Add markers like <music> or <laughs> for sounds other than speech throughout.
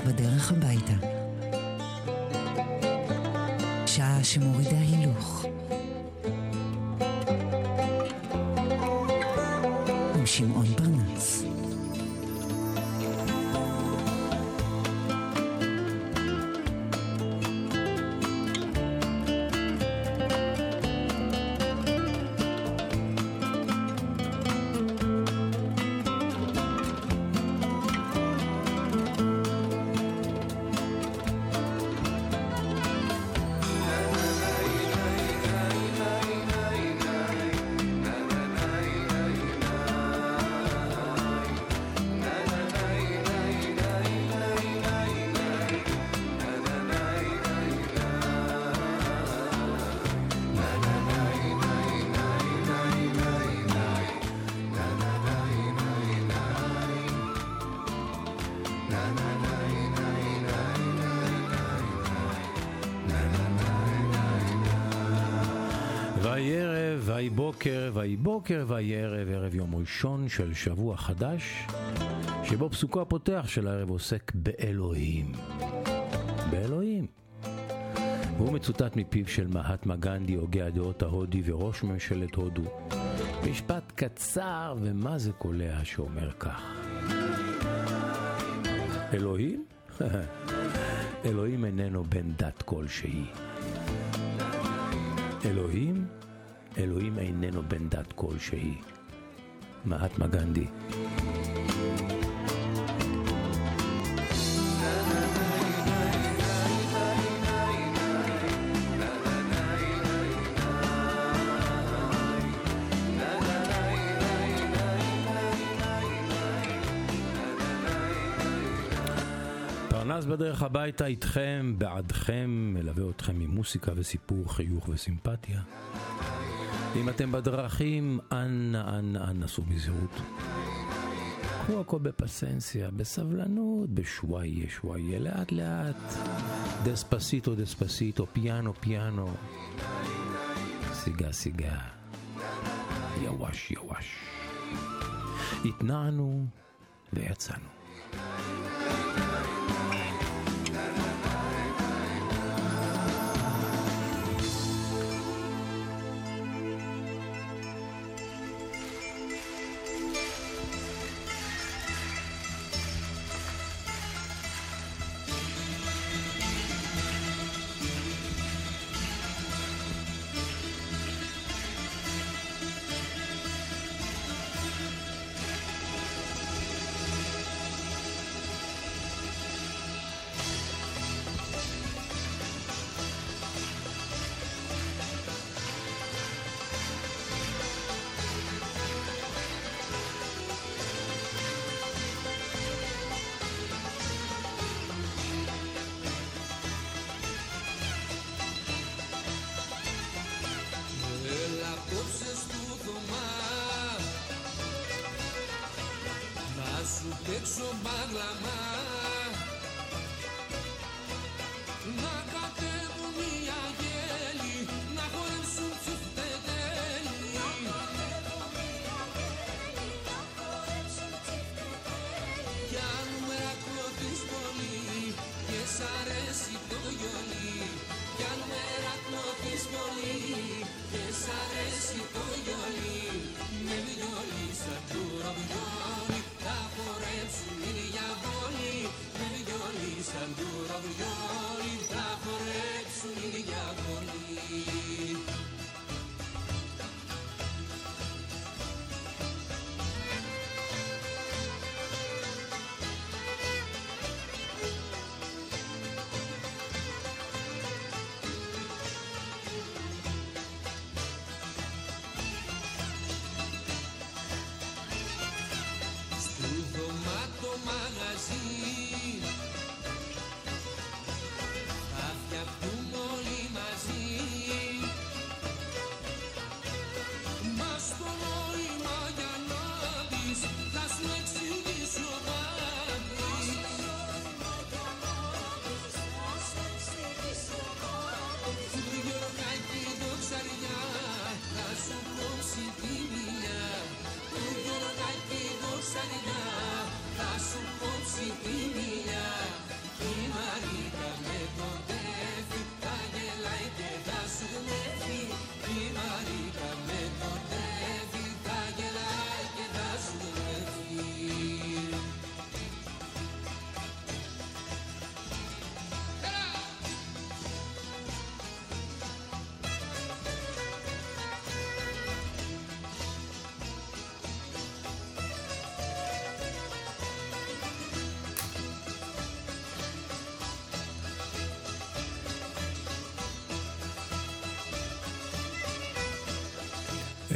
בדרך הביתה. שעה שמורידה הילוך. בוקר, ויהי בוקר, ויהי ערב, ערב יום ראשון של שבוע חדש, שבו פסוקו הפותח של הערב עוסק באלוהים. באלוהים. והוא מצוטט מפיו של מהטמה גנדי, הוגה הדעות ההודי וראש ממשלת הודו. משפט קצר ומה זה קולע שאומר כך. אלוהים? <laughs> אלוהים איננו בן דת כלשהי. אלוהים, אלוהים איננו בן דת כלשהי. מהטמה גנדי. פרנס בדרך הביתה איתכם, בעדכם, מלווה אתכם עם מוסיקה וסיפור, חיוך וסימפתיה. אם אתם בדרכים, אנא אנא אנא סעו בזהירות. קחו הכל בפסנסיה, בסבלנות, בשוואיה שוואיה, לאט לאט. דספסיטו דספסיטו, פיאנו פיאנו. סיגה סיגה. יווש יווש. התנענו ויצאנו.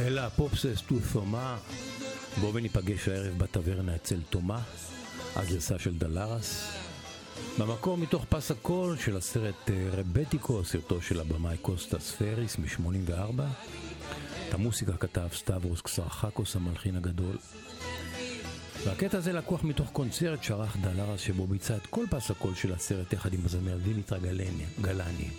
Έλα απόψε στου Θωμά, בואו וניפגש הערב בטברנה אצל תומה, הגרסה של דלרס. במקור מתוך פס הקול של הסרט אה, רמבטיקו, סרטו של הבמאי קוסטס פריס מ-84. את המוסיקה כתב סטברוס קסרחאקוס המלחין הגדול. והקטע הזה לקוח מתוך קונצרט שערך דלרס שבו ביצע את כל פס הקול של הסרט יחד עם הזמרת דימיטרה גלני.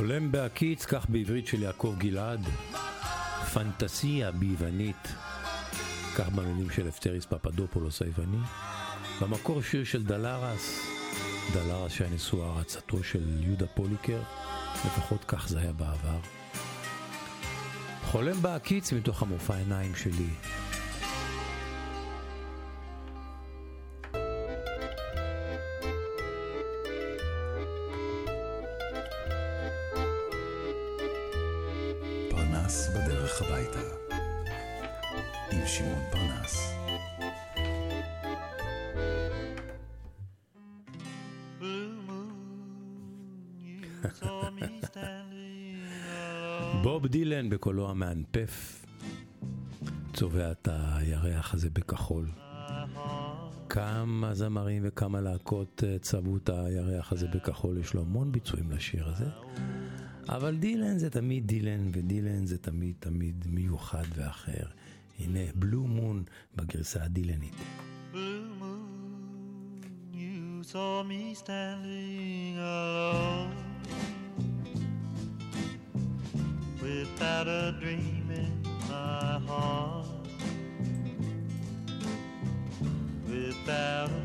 חולם בהקיץ, כך בעברית של יעקב גלעד. פנטסיה ביוונית, כך במילים של לפטריס פפדופולוס היווני. במקור שיר של דלרס, דלרס שהיה נשוא הערצתו של יהודה פוליקר, לפחות כך זה היה בעבר. חולם בהקיץ מתוך המופע העיניים שלי, העוטף צובע את הירח הזה בכחול. כמה זמרים וכמה להקות אה, צבעו את הירח הזה בכחול, יש לו המון ביצועים לשיר הזה. אבל דילן זה תמיד דילן, ודילן זה תמיד תמיד מיוחד ואחר. הנה, בלו מון בגרסה הדילנית. Blue moon, you saw me standing alone. without a dream in my heart. Without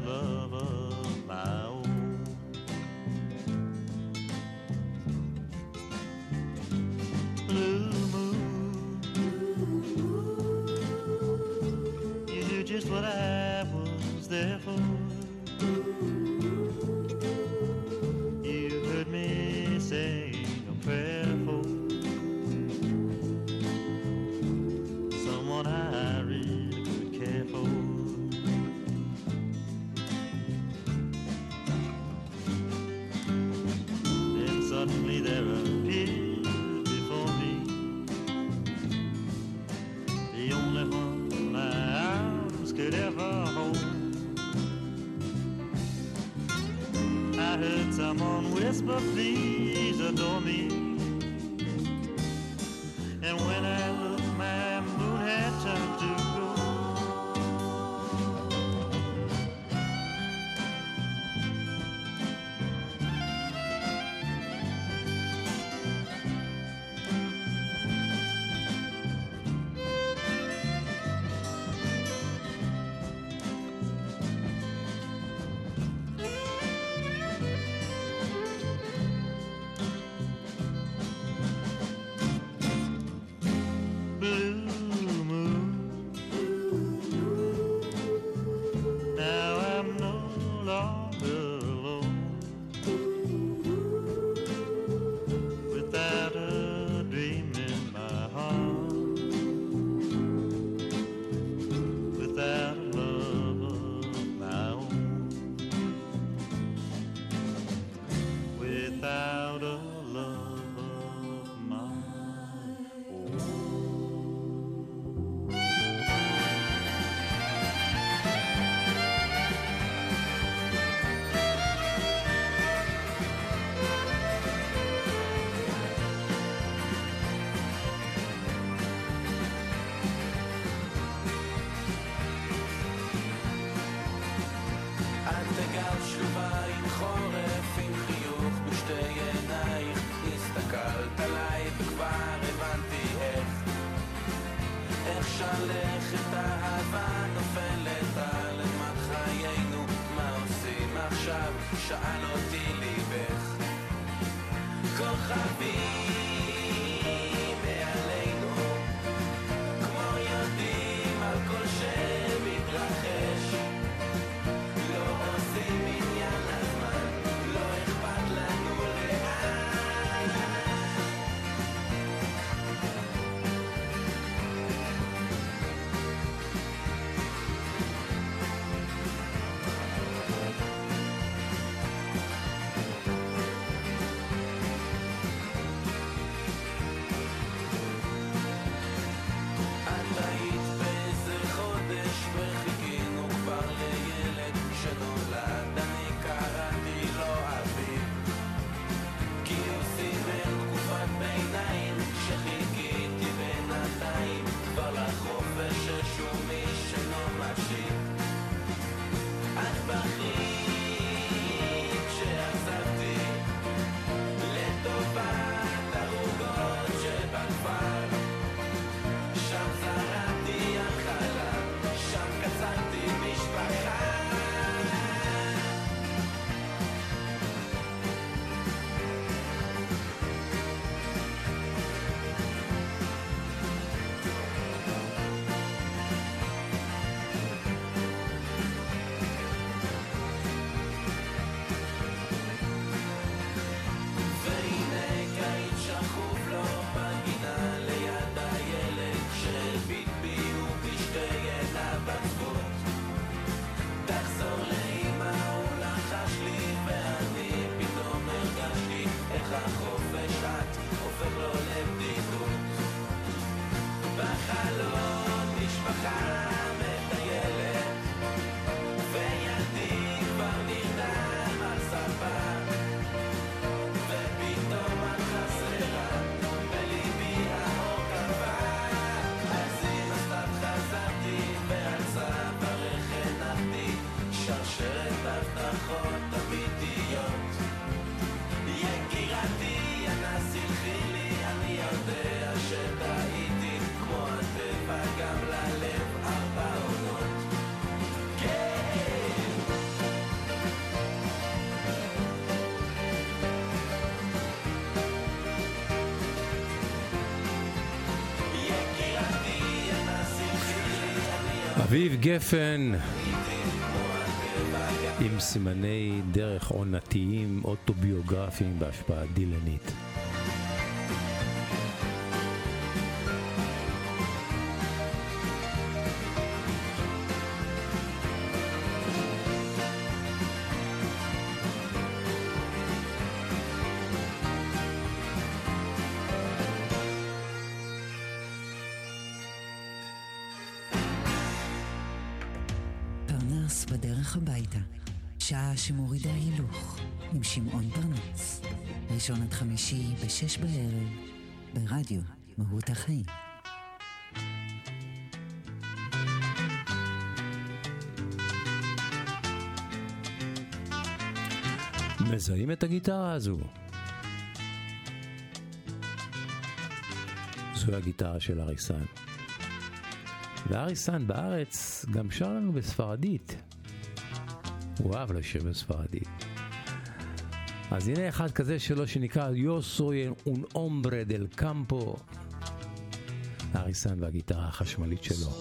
אביב גפן עם סימני דרך עונתיים אוטוביוגרפיים בהשפעה דילנית. הזו? זו הגיטרה של אריסן. ואריסן בארץ גם שר לנו בספרדית. הוא אהב לשיר בספרדית. אז הנה אחד כזה שלו שנקרא Yo soy un hombre del campo. אריסן והגיטרה החשמלית שלו.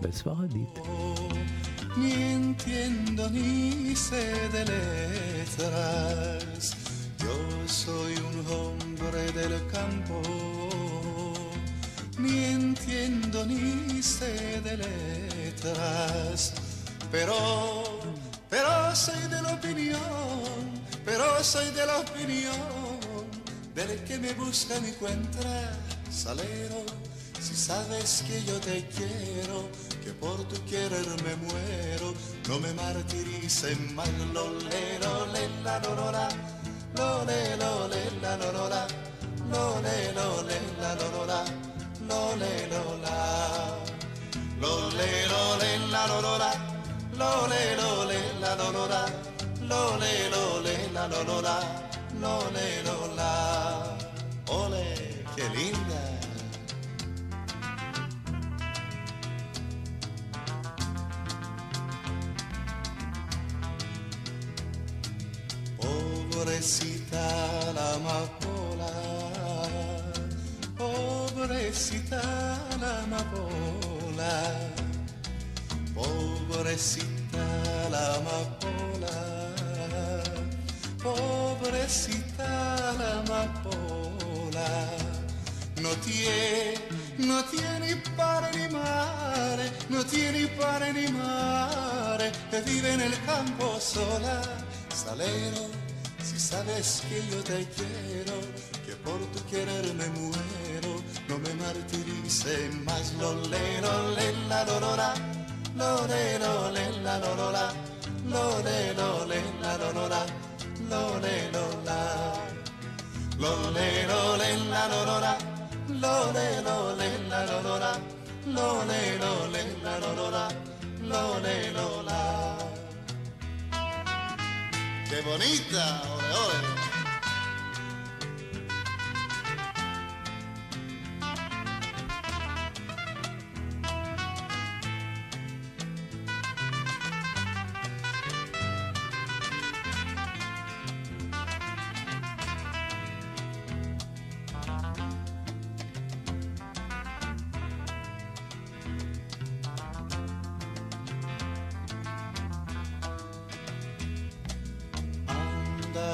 בספרדית. Ni entiendo ni sé de Yo soy un hombre del campo. Ni entiendo ni sé de letras. Pero, pero soy de la opinión. Pero soy de la opinión. Del que me busca me encuentra. Salero, si sabes que yo te quiero, que por tu querer me muero, no me martiricen mal, lole, lole, la lorora, lole, lole, la lorora, lole, lole, la lorora, lole, lola, lole, lole, la. Lorora, lole, lole. Pobrecita la amapola, pobrecita la amapola, no tiene, no tiene padre ni madre, no tiene padre ni madre, que vive en el campo sola, salero, si sabes que yo te quiero, que por tu querer me muero, no me martirices más, lo le, lo le, la, lo, lo, le, lo le, la, lo, lo, la, lo le, lo le, la, lo, lo, la, lo le, lo, la. Lo le lo le la lo lo la. Lo le lo le la lo lo la. Lo le lo le la lo lo la. ¡Qué bonita!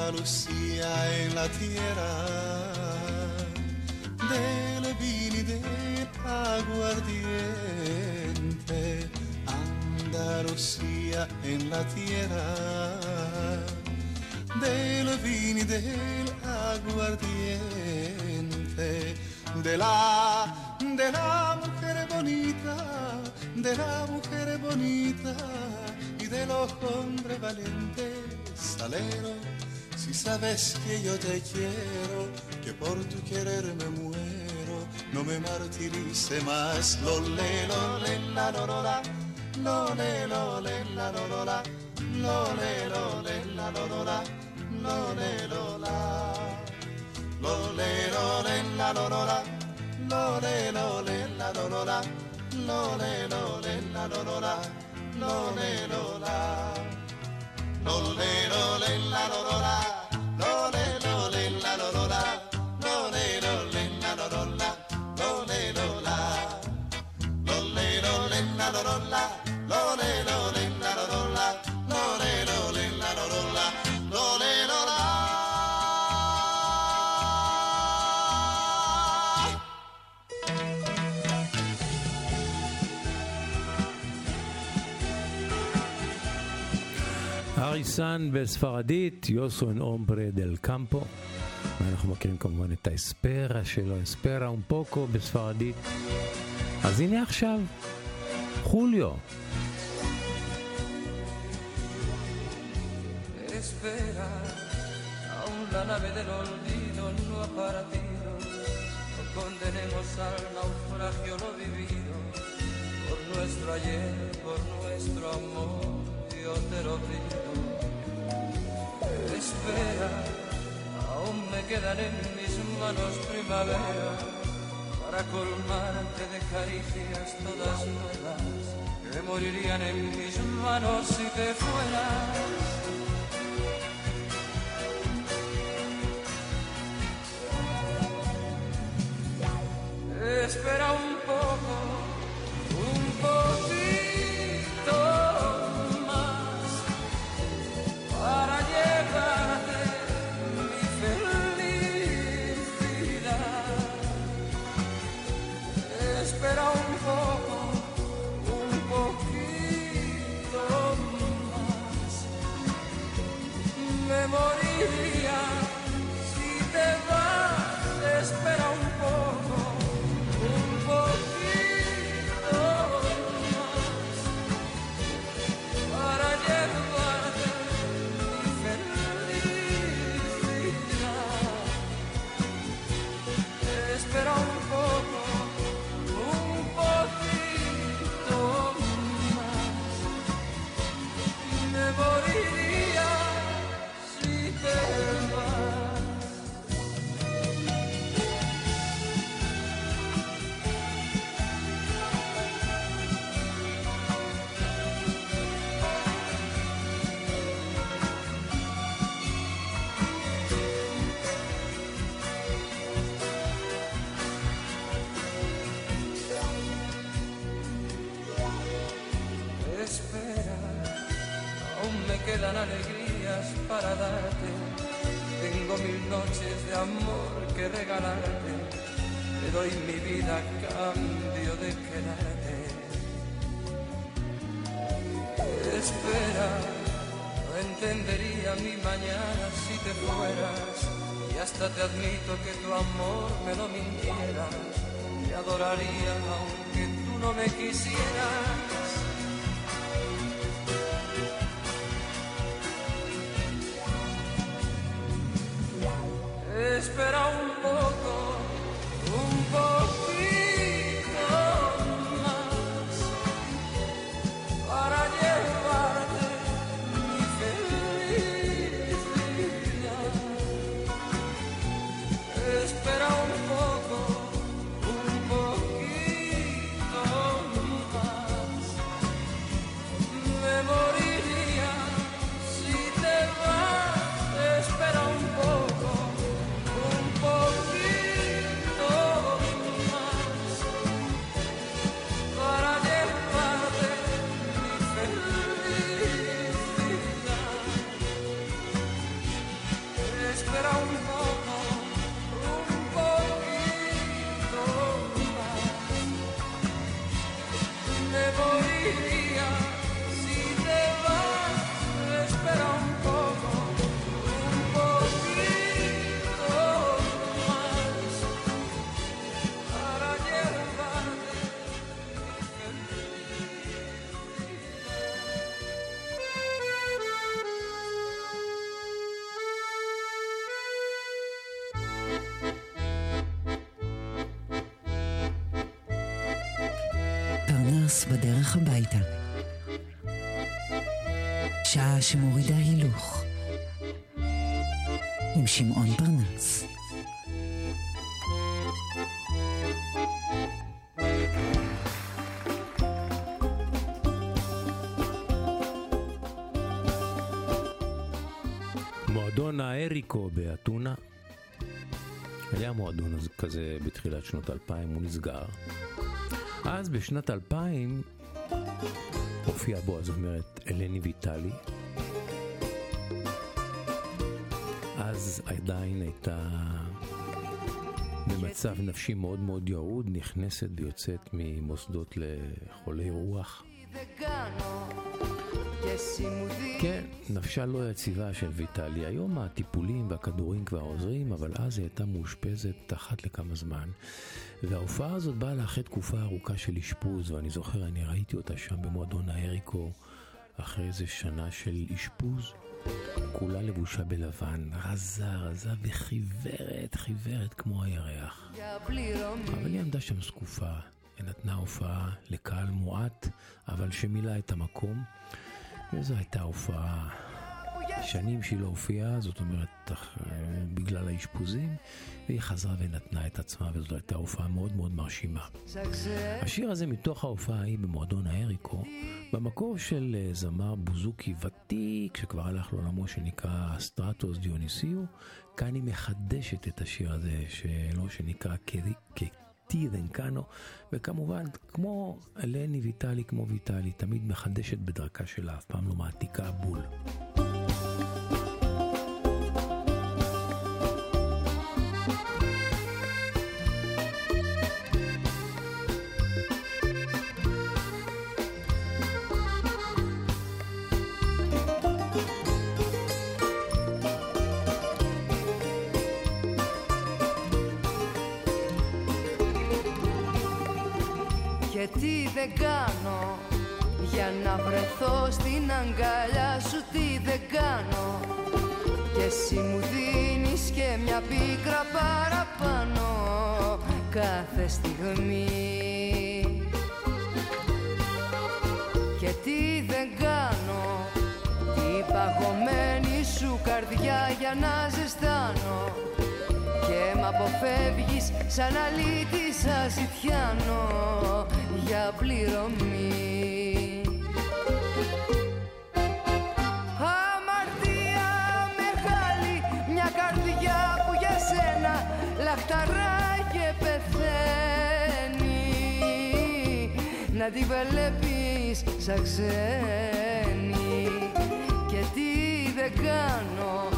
Andalucía en la tierra del vino y del aguardiente. Andalucía en la tierra del vino y del aguardiente. De la, de la mujer bonita, de la mujer bonita y de los hombres valientes, si sabes que yo te quiero, que por tu querer me muero, no me martirice más, lo le, lo le, la, lo, lo, la, lo le, lo le, la, lo, lo, la, lo le, lo le, la, lo, lo, la, lo le, lo, la. Lo le lo le la lo lo la Lo le lo le la lo lo la Lo le lo le la la Lo le la Lole, lole, la lorora, lole, lole, la lorora. אריסן בספרדית, יוסו אין אומברה דל קמפו. ואנחנו מכירים כמובן את האספרה שלו, אספרה אום פוקו בספרדית. אז הנה עכשיו, חוליו. Espera, aún la nave del olvido no ha partido. Condenemos al naufragio lo vivido. Por nuestro ayer, por nuestro amor, yo te lo pido. Espera, aún me quedan en mis manos primavera para colmarte de caricias todas nuevas que morirían en mis manos si te fueras. Quedan alegrías para darte. Tengo mil noches de amor que regalarte. Te doy mi vida a cambio de quedarte. Espera, no entendería mi mañana si te fueras. Y hasta te admito que tu amor me lo mintieras. Te adoraría aunque tú no me quisieras. פרנס בדרך הביתה. שעה שמורידה הילוך. עם שמעון פרנס. מועדון האריקו באתונה. היה מועדון כזה בתחילת שנות 2000, הוא נסגר. אז בשנת 2000 הופיעה בו הזמרת אלני ויטלי. אז עדיין הייתה במצב נפשי מאוד מאוד ירוד, נכנסת ויוצאת ממוסדות לחולי רוח. כן, נפשה לא יציבה של ויטלי. היום הטיפולים והכדורים כבר עוזרים, אבל אז היא הייתה מאושפזת אחת לכמה זמן. וההופעה הזאת באה לה אחרי תקופה ארוכה של אשפוז, ואני זוכר, אני ראיתי אותה שם במועדון האריקו, אחרי איזה שנה של אשפוז. כולה לבושה בלבן, רזה, רזה וחיוורת, חיוורת כמו הירח. אבל היא עמדה שם זקופה, ונתנה הופעה לקהל מועט, אבל שמילא את המקום. וזו הייתה הופעה, שנים שהיא לא הופיעה, זאת אומרת, בגלל האשפוזים, והיא חזרה ונתנה את עצמה, וזו הייתה הופעה מאוד מאוד מרשימה. השיר הזה מתוך ההופעה ההיא במועדון האריקו, במקור של אה, זמר בוזוקי ותיק, שכבר הלך לעולמו, שנקרא סטרטוס דיוניסיו, כאן היא מחדשת את השיר הזה, שלו שנקרא טי דנקנו, וכמובן, כמו לני ויטלי, כמו ויטלי, תמיד מחדשת בדרכה שלה, אף פעם לא מעתיקה בול. Καρδιά για να ζεστάνω. Και μ' αποφεύγεις σαν αλήτη σα ζητιάνω για πληρωμή. Αμαρτία μεγάλη μια καρδιά που για σένα λαχταρά και πεθαίνει. Να τη βλέπεις σαν ξένη. και τι δεν κάνω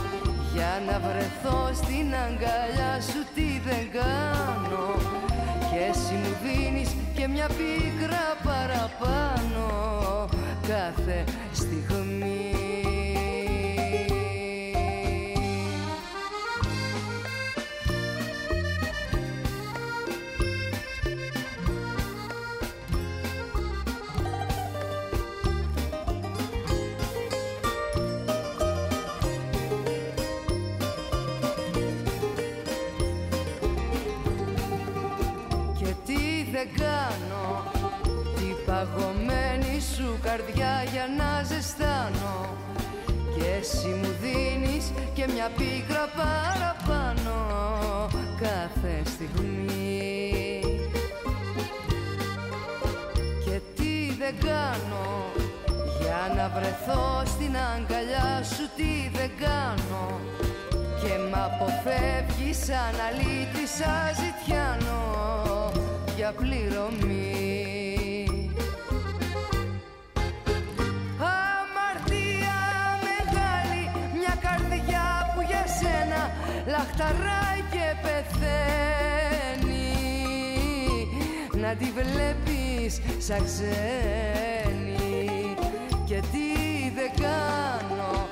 για να βρεθώ στην αγκαλιά σου τι δεν κάνω. Και εσύ μου δίνεις και μια πίκρα παραπάνω Κάθε στιγμή καρδιά για να ζεστάνω. Και εσύ μου δίνεις και μια πίκρα παραπάνω. Κάθε στιγμή. Και τι δεν κάνω για να βρεθώ στην αγκαλιά σου τι δεν κάνω. Και μ' αποφεύγεις σαν αλήτησα ζητιάνω για πληρωμή. Λαχταράει και πεθαίνει. Να τη βλέπεις σαν ξένη. Και τι δεν κάνω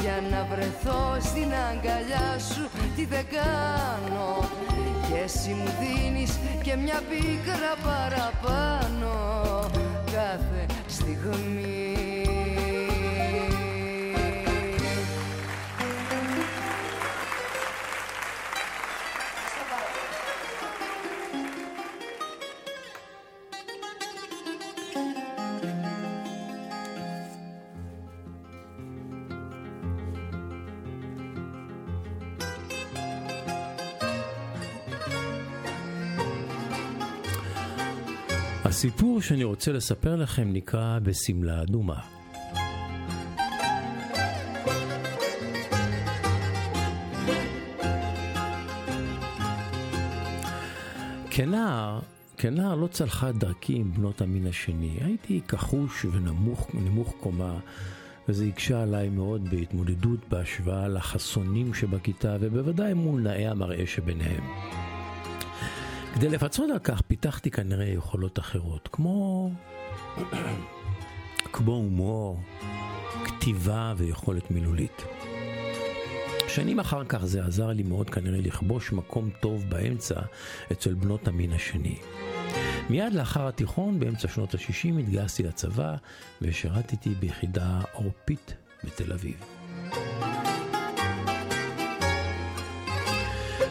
για να βρεθώ στην αγκαλιά σου τι δεν κάνω και εσύ μου δίνεις και μια πίκρα παραπάνω κάθε στιγμή הסיפור שאני רוצה לספר לכם נקרא בשמלה אדומה. כנער, כנער לא צלחה דרכי עם בנות המין השני. הייתי כחוש ונמוך קומה, וזה הקשה עליי מאוד בהתמודדות בהשוואה לחסונים שבכיתה, ובוודאי מול נאי המראה שביניהם. כדי לפצות על כך פיתחתי כנראה יכולות אחרות, כמו... <clears throat> כמו הומור, כתיבה ויכולת מילולית. שנים אחר כך זה עזר לי מאוד כנראה לכבוש מקום טוב באמצע אצל בנות המין השני. מיד לאחר התיכון, באמצע שנות ה-60, התגייסתי לצבא ושירתתי ביחידה עורפית בתל אביב.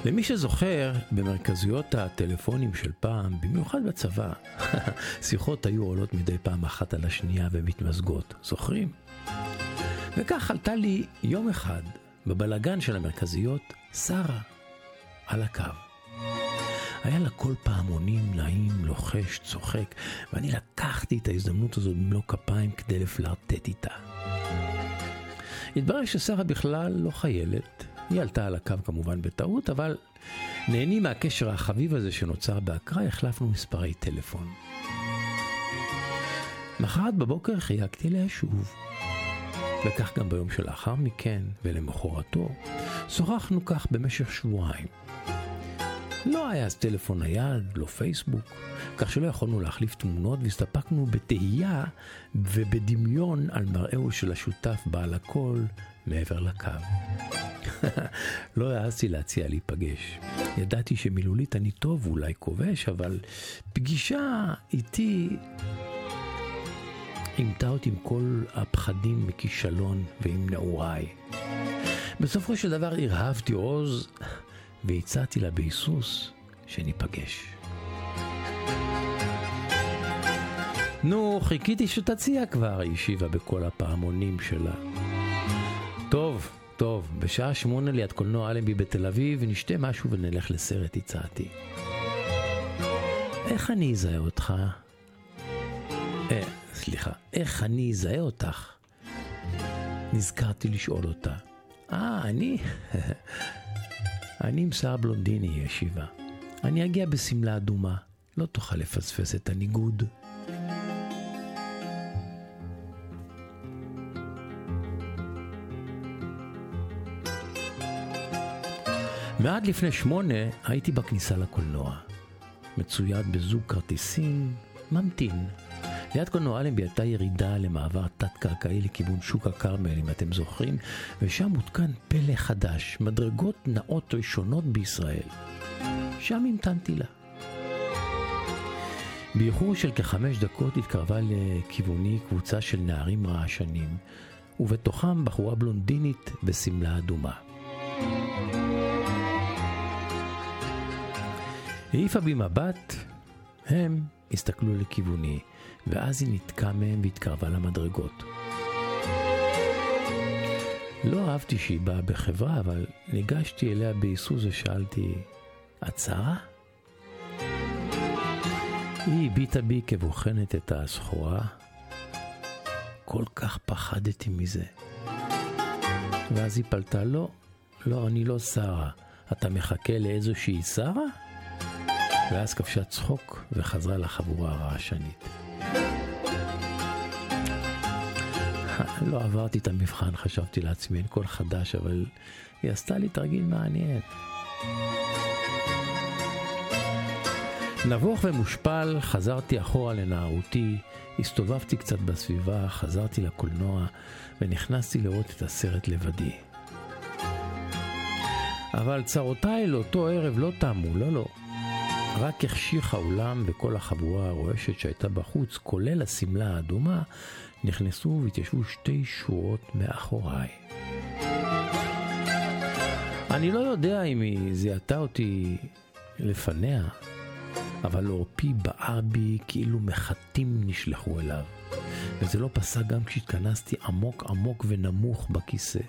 למי שזוכר, במרכזיות הטלפונים של פעם, במיוחד בצבא, <laughs> שיחות היו עולות מדי פעם אחת על השנייה ומתמזגות. זוכרים? וכך עלתה לי יום אחד, בבלגן של המרכזיות, שרה, על הקו. היה לה כל פעמונים נעים, לוחש, צוחק, ואני לקחתי את ההזדמנות הזאת במלוא כפיים כדי לפלרטט איתה. התברר ששרה בכלל לא חיילת, היא עלתה על הקו כמובן בטעות, אבל נהנים מהקשר החביב הזה שנוצר באקראי, החלפנו מספרי טלפון. מחרת בבוקר חייגתי אליה שוב. וכך גם ביום שלאחר מכן, ולמחרתו, שוחחנו כך במשך שבועיים. לא היה אז טלפון נייד, לא פייסבוק, כך שלא יכולנו להחליף תמונות והסתפקנו בתהייה ובדמיון על מראהו של השותף בעל הכל מעבר לקו. <laughs> לא העזתי להציע להיפגש. ידעתי שמילולית אני טוב ואולי כובש, אבל פגישה איתי עימתה אותי עם כל הפחדים מכישלון ועם נעוריי. בסופו של דבר הרהבתי עוז והצעתי לה בהיסוס שניפגש. נו, חיכיתי שתציע כבר, היא השיבה בכל הפעמונים שלה. טוב, טוב, בשעה שמונה ליד קולנוע אלנבי בתל אביב, נשתה משהו ונלך לסרט, הצעתי. איך אני אזהה אותך? אה, סליחה, איך אני אזהה אותך? נזכרתי לשאול אותה. אה, אני? <laughs> אני עם שיער בלונדיני, היא השיבה. אני אגיע בשמלה אדומה, לא תוכל לפספס את הניגוד. ועד לפני שמונה הייתי בכניסה לקולנוע. מצויד בזוג כרטיסים, ממתין. ליד קולנוע אלנבי הייתה ירידה למעבר תת-קרקעי לכיוון שוק הכרמל, אם אתם זוכרים, ושם מותקן פלא חדש, מדרגות נאות ראשונות בישראל. שם המתנתי לה. באיחור של כחמש דקות התקרבה לכיווני קבוצה של נערים רעשנים, ובתוכם בחורה בלונדינית בשמלה אדומה. העיפה בי מבט, הם הסתכלו לכיווני, ואז היא ניתקה מהם והתקרבה למדרגות. לא אהבתי שהיא באה בחברה, אבל ניגשתי אליה בהיסוס ושאלתי, את שרה? היא הביטה בי כבוחנת את הסחורה. כל כך פחדתי מזה. ואז היא פלטה, לא, לא, אני לא שרה. אתה מחכה לאיזושהי שרה? ואז כבשה צחוק וחזרה לחבורה הרעשנית. לא עברתי את המבחן, חשבתי לעצמי, אין קול חדש, אבל היא עשתה לי תרגיל מעניין. נבוך ומושפל, חזרתי אחורה לנערותי, הסתובבתי קצת בסביבה, חזרתי לקולנוע ונכנסתי לראות את הסרט לבדי. אבל צרותיי לאותו ערב לא תמו, לא לא. רק החשיך האולם וכל החבורה הרועשת שהייתה בחוץ, כולל השמלה האדומה, נכנסו והתיישבו שתי שורות מאחוריי. אני לא יודע אם היא זיהתה אותי לפניה, אבל עורפי בער בי כאילו מחטים נשלחו אליו. וזה לא פסק גם כשהתכנסתי עמוק עמוק ונמוך בכיסא.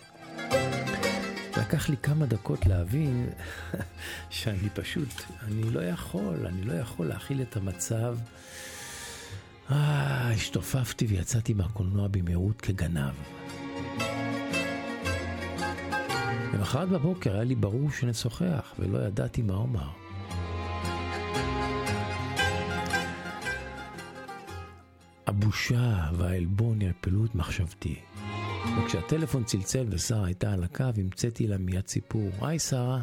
לקח לי כמה דקות להבין <laughs> שאני פשוט, אני לא יכול, אני לא יכול להכיל את המצב. אה, השתופפתי ויצאתי מהקולנוע במהירות כגנב. למחרת בבוקר היה לי ברור שנשוחח, ולא ידעתי מה אומר. הבושה והעלבון ירפלו את מחשבתי. וכשהטלפון צלצל ושרה הייתה על הקו, המצאתי לה מיד סיפור. היי שרה,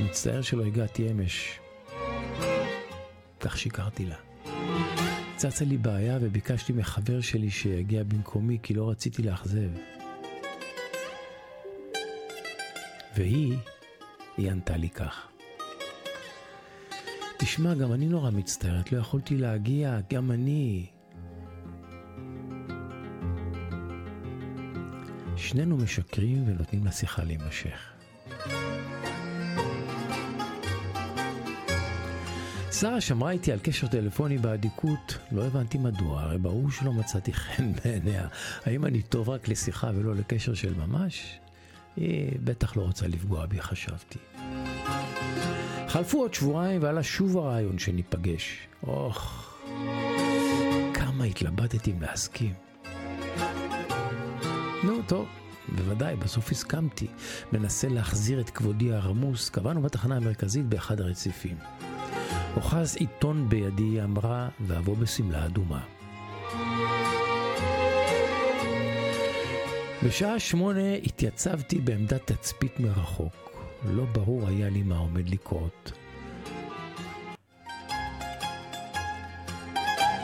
מצטער שלא הגעתי אמש. כך שיקרתי לה. צצה לי בעיה וביקשתי מחבר שלי שיגיע במקומי כי לא רציתי לאכזב. והיא, היא ענתה לי כך. תשמע, גם אני נורא מצטערת, לא יכולתי להגיע, גם אני. שנינו משקרים ונותנים לשיחה להימשך. שרה שמרה איתי על קשר טלפוני באדיקות, לא הבנתי מדוע, הרי ברור שלא מצאתי חן בעיניה. האם אני טוב רק לשיחה ולא לקשר של ממש? היא בטח לא רוצה לפגוע בי, חשבתי. חלפו עוד שבועיים ועלה שוב הרעיון שניפגש. אוח, כמה התלבטתי אם להסכים. טוב, בוודאי, בסוף הסכמתי. מנסה להחזיר את כבודי הרמוס, קבענו בתחנה המרכזית באחד הרציפים. אוחז עיתון בידי, היא אמרה, ואבוא בשמלה אדומה. בשעה שמונה התייצבתי בעמדת תצפית מרחוק. לא ברור היה לי מה עומד לקרות.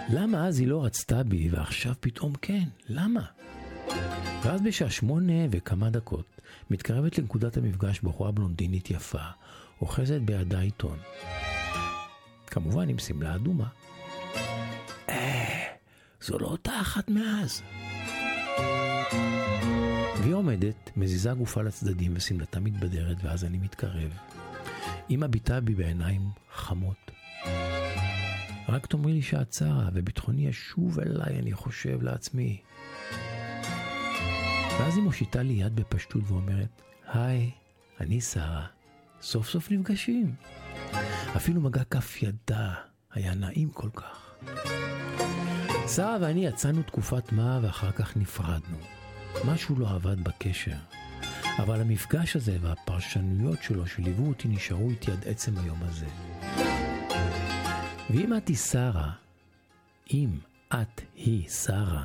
למה אז היא לא רצתה בי ועכשיו פתאום כן? למה? ואז בשעה שמונה וכמה דקות מתקרבת לנקודת המפגש בחורה בלונדינית יפה, אוחזת בידה עיתון. כמובן עם שמלה אדומה. אה, זו לא אותה אחת מאז. והיא עומדת, מזיזה גופה לצדדים ושמלתה מתבדרת, ואז אני מתקרב. היא מביטה בי בעיניים חמות. רק תאמרי לי שאת צרה, וביטחוני ישוב אליי, אני חושב לעצמי. ואז היא מושיטה לי יד בפשטות ואומרת, היי, אני שרה, סוף סוף נפגשים. אפילו מגע כף ידה היה נעים כל כך. שרה ואני יצאנו תקופת מה ואחר כך נפרדנו. משהו לא עבד בקשר. אבל המפגש הזה והפרשנויות שלו שליוו אותי נשארו איתי עד עצם היום הזה. ואם את היא שרה, אם את היא שרה,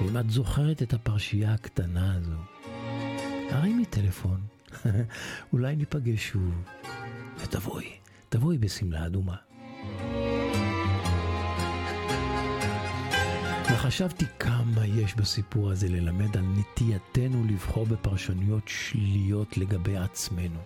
ואם את זוכרת את הפרשייה הקטנה הזו, הרימי טלפון, <laughs> אולי ניפגש שוב, ותבואי, תבואי בשמלה אדומה. וחשבתי כמה יש בסיפור הזה ללמד על נטייתנו לבחור בפרשנויות שליליות לגבי עצמנו.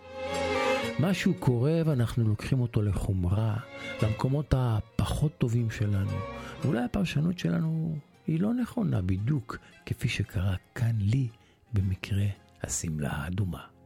משהו קורה ואנחנו לוקחים אותו לחומרה, למקומות הפחות טובים שלנו. ואולי הפרשנות שלנו היא לא נכונה בדיוק כפי שקרה כאן לי במקרה השמלה האדומה.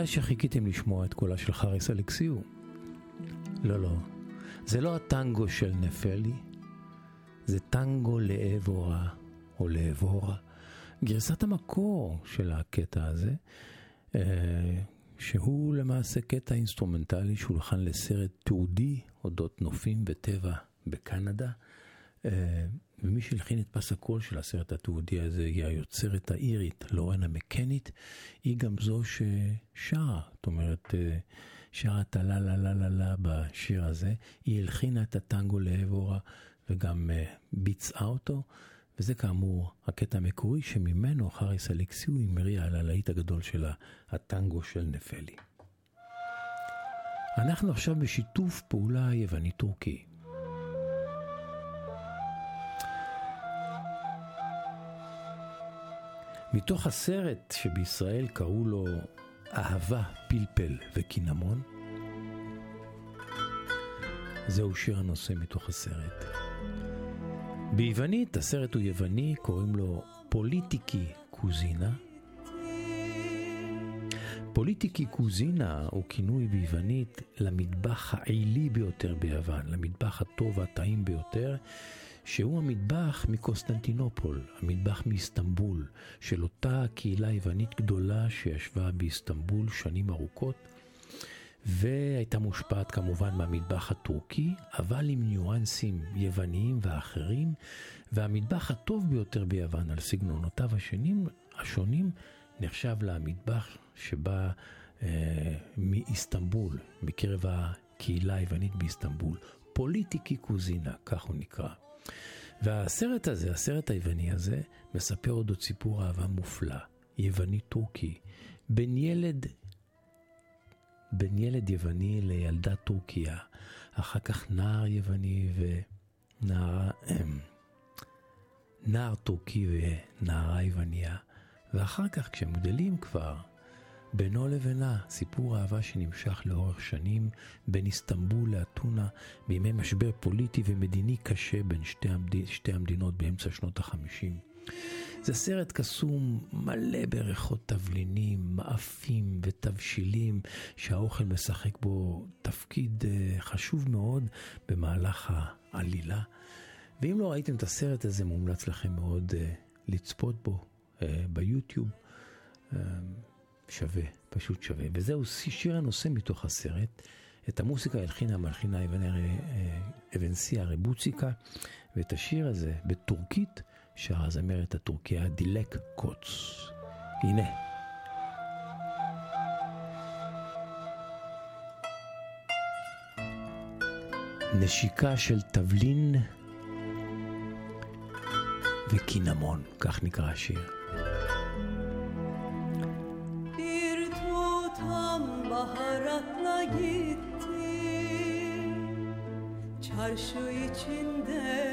יודע שחיכיתם לשמוע את קולה של חריס אלכסיו. לא, לא. זה לא הטנגו של נפלי, זה טנגו לאבורה, או לאבורה. גרסת המקור של הקטע הזה, אה, שהוא למעשה קטע אינסטרומנטלי שהולחן לסרט תיעודי אודות נופים וטבע בקנדה. ומי שהלחין את פס הקול של הסרט התיעודי הזה היא היוצרת האירית לורנה מקנית, היא גם זו ששרה, זאת אומרת, אה, שרה את הלה לה לה לה לה בשיר הזה, היא הלחינה את הטנגו לאבורה וגם אה, ביצעה אותו, וזה כאמור הקטע המקורי שממנו חריס אלכסיו המריע על הלהיט הגדול של הטנגו של נפלי. אנחנו עכשיו בשיתוף פעולה יווני-טורקי. מתוך הסרט שבישראל קראו לו אהבה, פלפל וקינמון, זהו שיר הנושא מתוך הסרט. ביוונית, הסרט הוא יווני, קוראים לו פוליטיקי קוזינה. פוליטיקי קוזינה הוא כינוי ביוונית למטבח העילי ביותר ביוון, למטבח הטוב והטעים ביותר, שהוא המטבח מקוסטנטינופול, המטבח מאיסטנבול, של אותה קהילה יוונית גדולה שישבה באיסטנבול שנים ארוכות, והייתה מושפעת כמובן מהמטבח הטורקי, אבל עם ניואנסים יווניים ואחרים, והמטבח הטוב ביותר ביוון על סגנונותיו השונים, השונים נחשב למטבח שבא אה, מאיסטנבול, מקרב הקהילה היוונית באיסטנבול. פוליטיקי קוזינה, כך הוא נקרא. והסרט הזה, הסרט היווני הזה, מספר עוד עוד סיפור אהבה מופלא, יווני-טורקי, בין ילד, בין ילד יווני לילדה טורקיה, אחר כך נער יווני ונער, נער טורקי ונערה יווניה, ואחר כך כשהם גדלים כבר, בינו לבינה, סיפור אהבה שנמשך לאורך שנים בין איסטנבול לאתונה בימי משבר פוליטי ומדיני קשה בין שתי, המד... שתי המדינות באמצע שנות החמישים. זה סרט קסום מלא בריחות תבלינים, מאפים ותבשילים שהאוכל משחק בו תפקיד uh, חשוב מאוד במהלך העלילה. ואם לא ראיתם את הסרט הזה, מומלץ לכם מאוד uh, לצפות בו uh, ביוטיוב. שווה, פשוט שווה. וזהו שיר הנושא מתוך הסרט. את המוסיקה הלחינה המלחינה אבנסיה רבוציקה, ואת השיר הזה בטורקית שרה הזמרת הטורקיה דילק קוץ. הנה. נשיקה של תבלין וקינמון, כך נקרא השיר. Çarşı içinde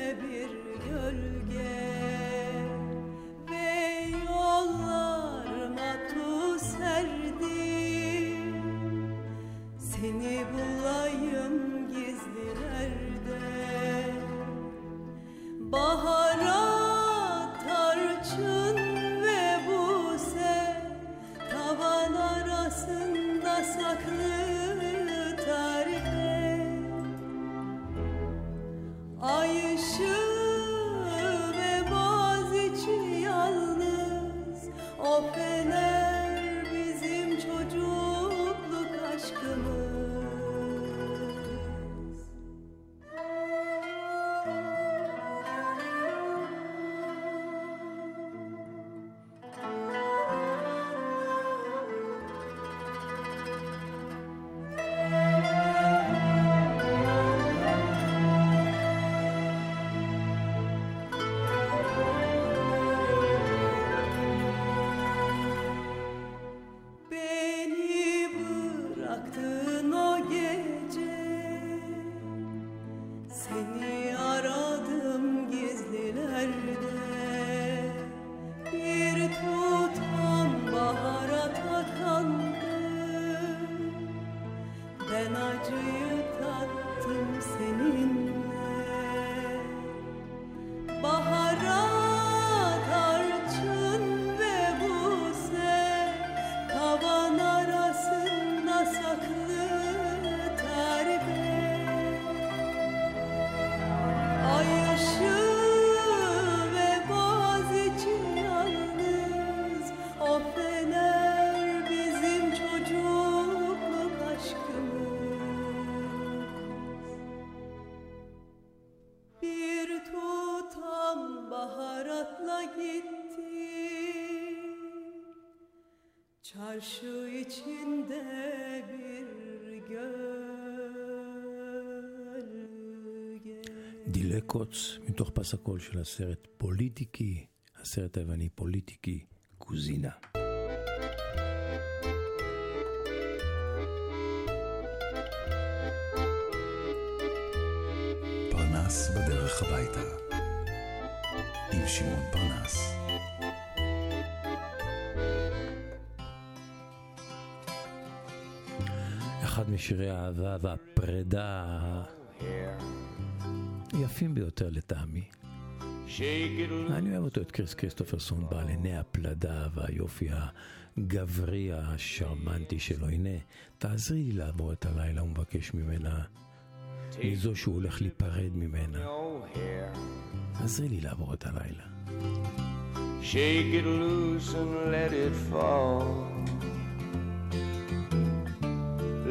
דילקוץ מתוך פס הקול של הסרט פוליטיקי, הסרט היווני פוליטיקי, קוזינה. פרנס בדרך הביתה. עם שמעון פרנס. אחד משירי האהבה והפרידה היפים ביותר לטעמי. אני אוהב אותו, את קריס כריסטופרסון, בעל עיני הפלדה והיופי הגברי השרמנטי שלו. הנה, תעזרי לי לעבור את הלילה, הוא מבקש ממנה, מזו שהוא הולך להיפרד ממנה. עזרי לי לעבור את הלילה. Shake it loose and let it fall.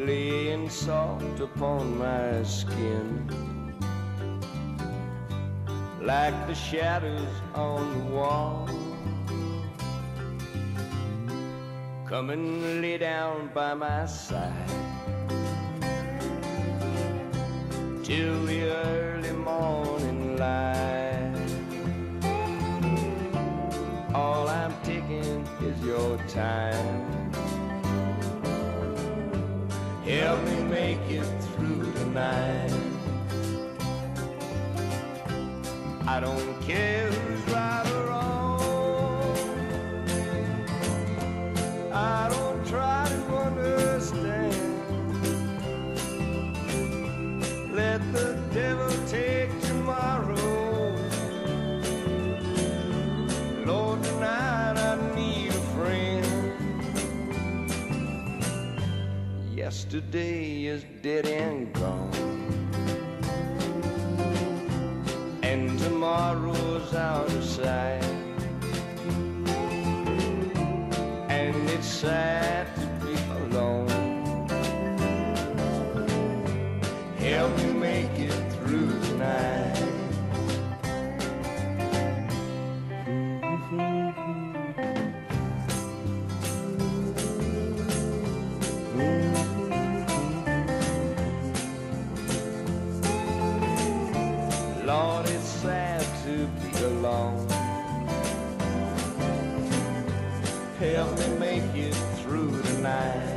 Laying soft upon my skin. Like the shadows on the wall. Come and lay down by my side. Till the early morning light. All I'm taking is your time. Help me make it through tonight. I don't care who's right or wrong. I don't try to understand. Let the devil take tomorrow. Lord, tonight I need a friend. Yesterday is dead and gone. Tomorrow's out of sight. And it's sad be alone. Help me make it through tonight.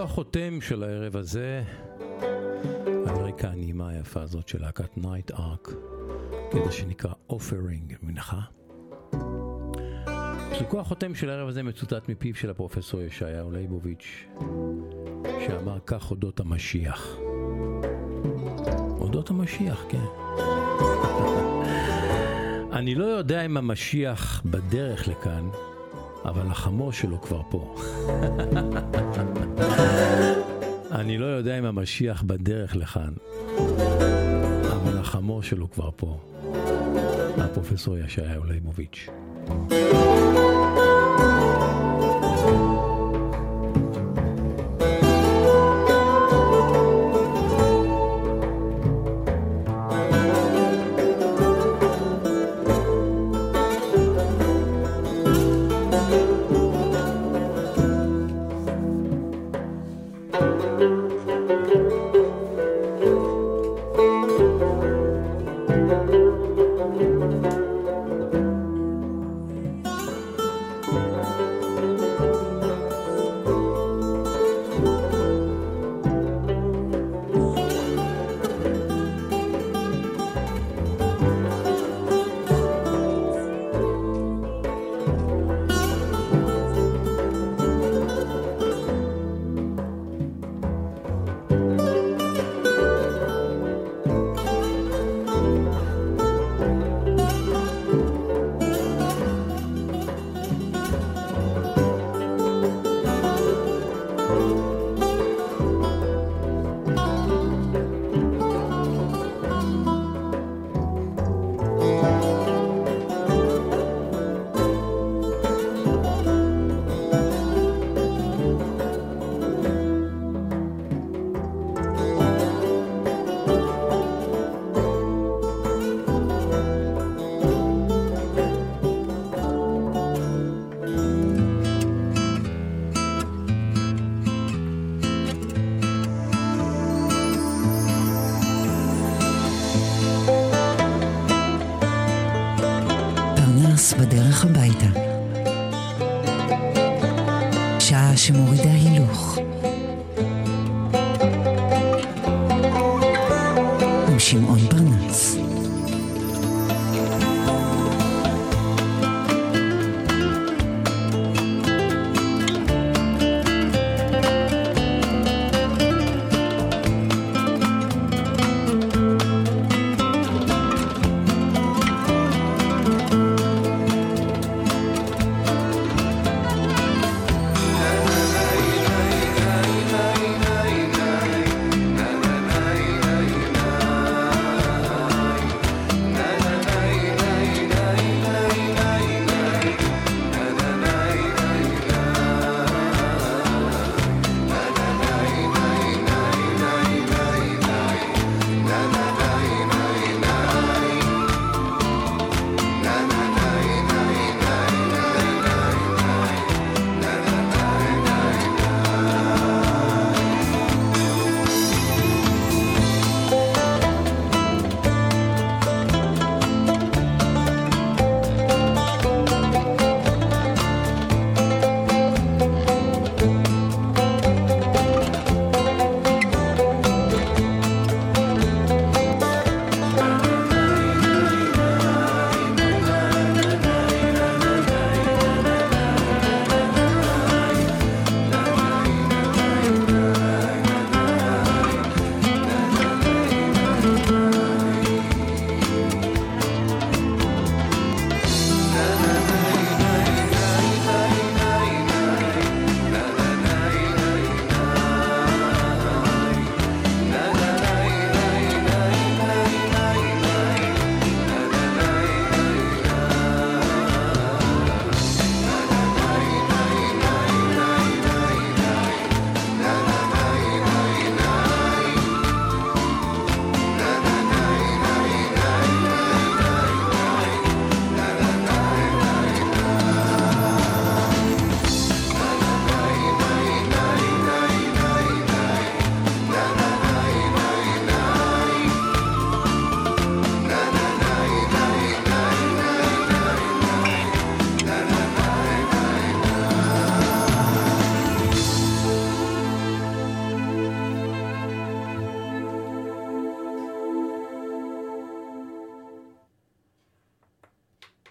פסוקו החותם של הערב הזה, על רקע הנעימה היפה הזאת של להקת Night Ark, קטע שנקרא Offering, מנחה. פסוקו החותם של הערב הזה מצוטט מפיו של הפרופסור ישעיהו ליבוביץ', שאמר כך אודות המשיח. אודות המשיח, כן. <laughs> אני לא יודע אם המשיח בדרך לכאן, אבל החמור שלו כבר פה. אני לא יודע אם המשיח בדרך לכאן, אבל החמור שלו כבר פה. הפרופסור ישעיהו ליבוביץ'.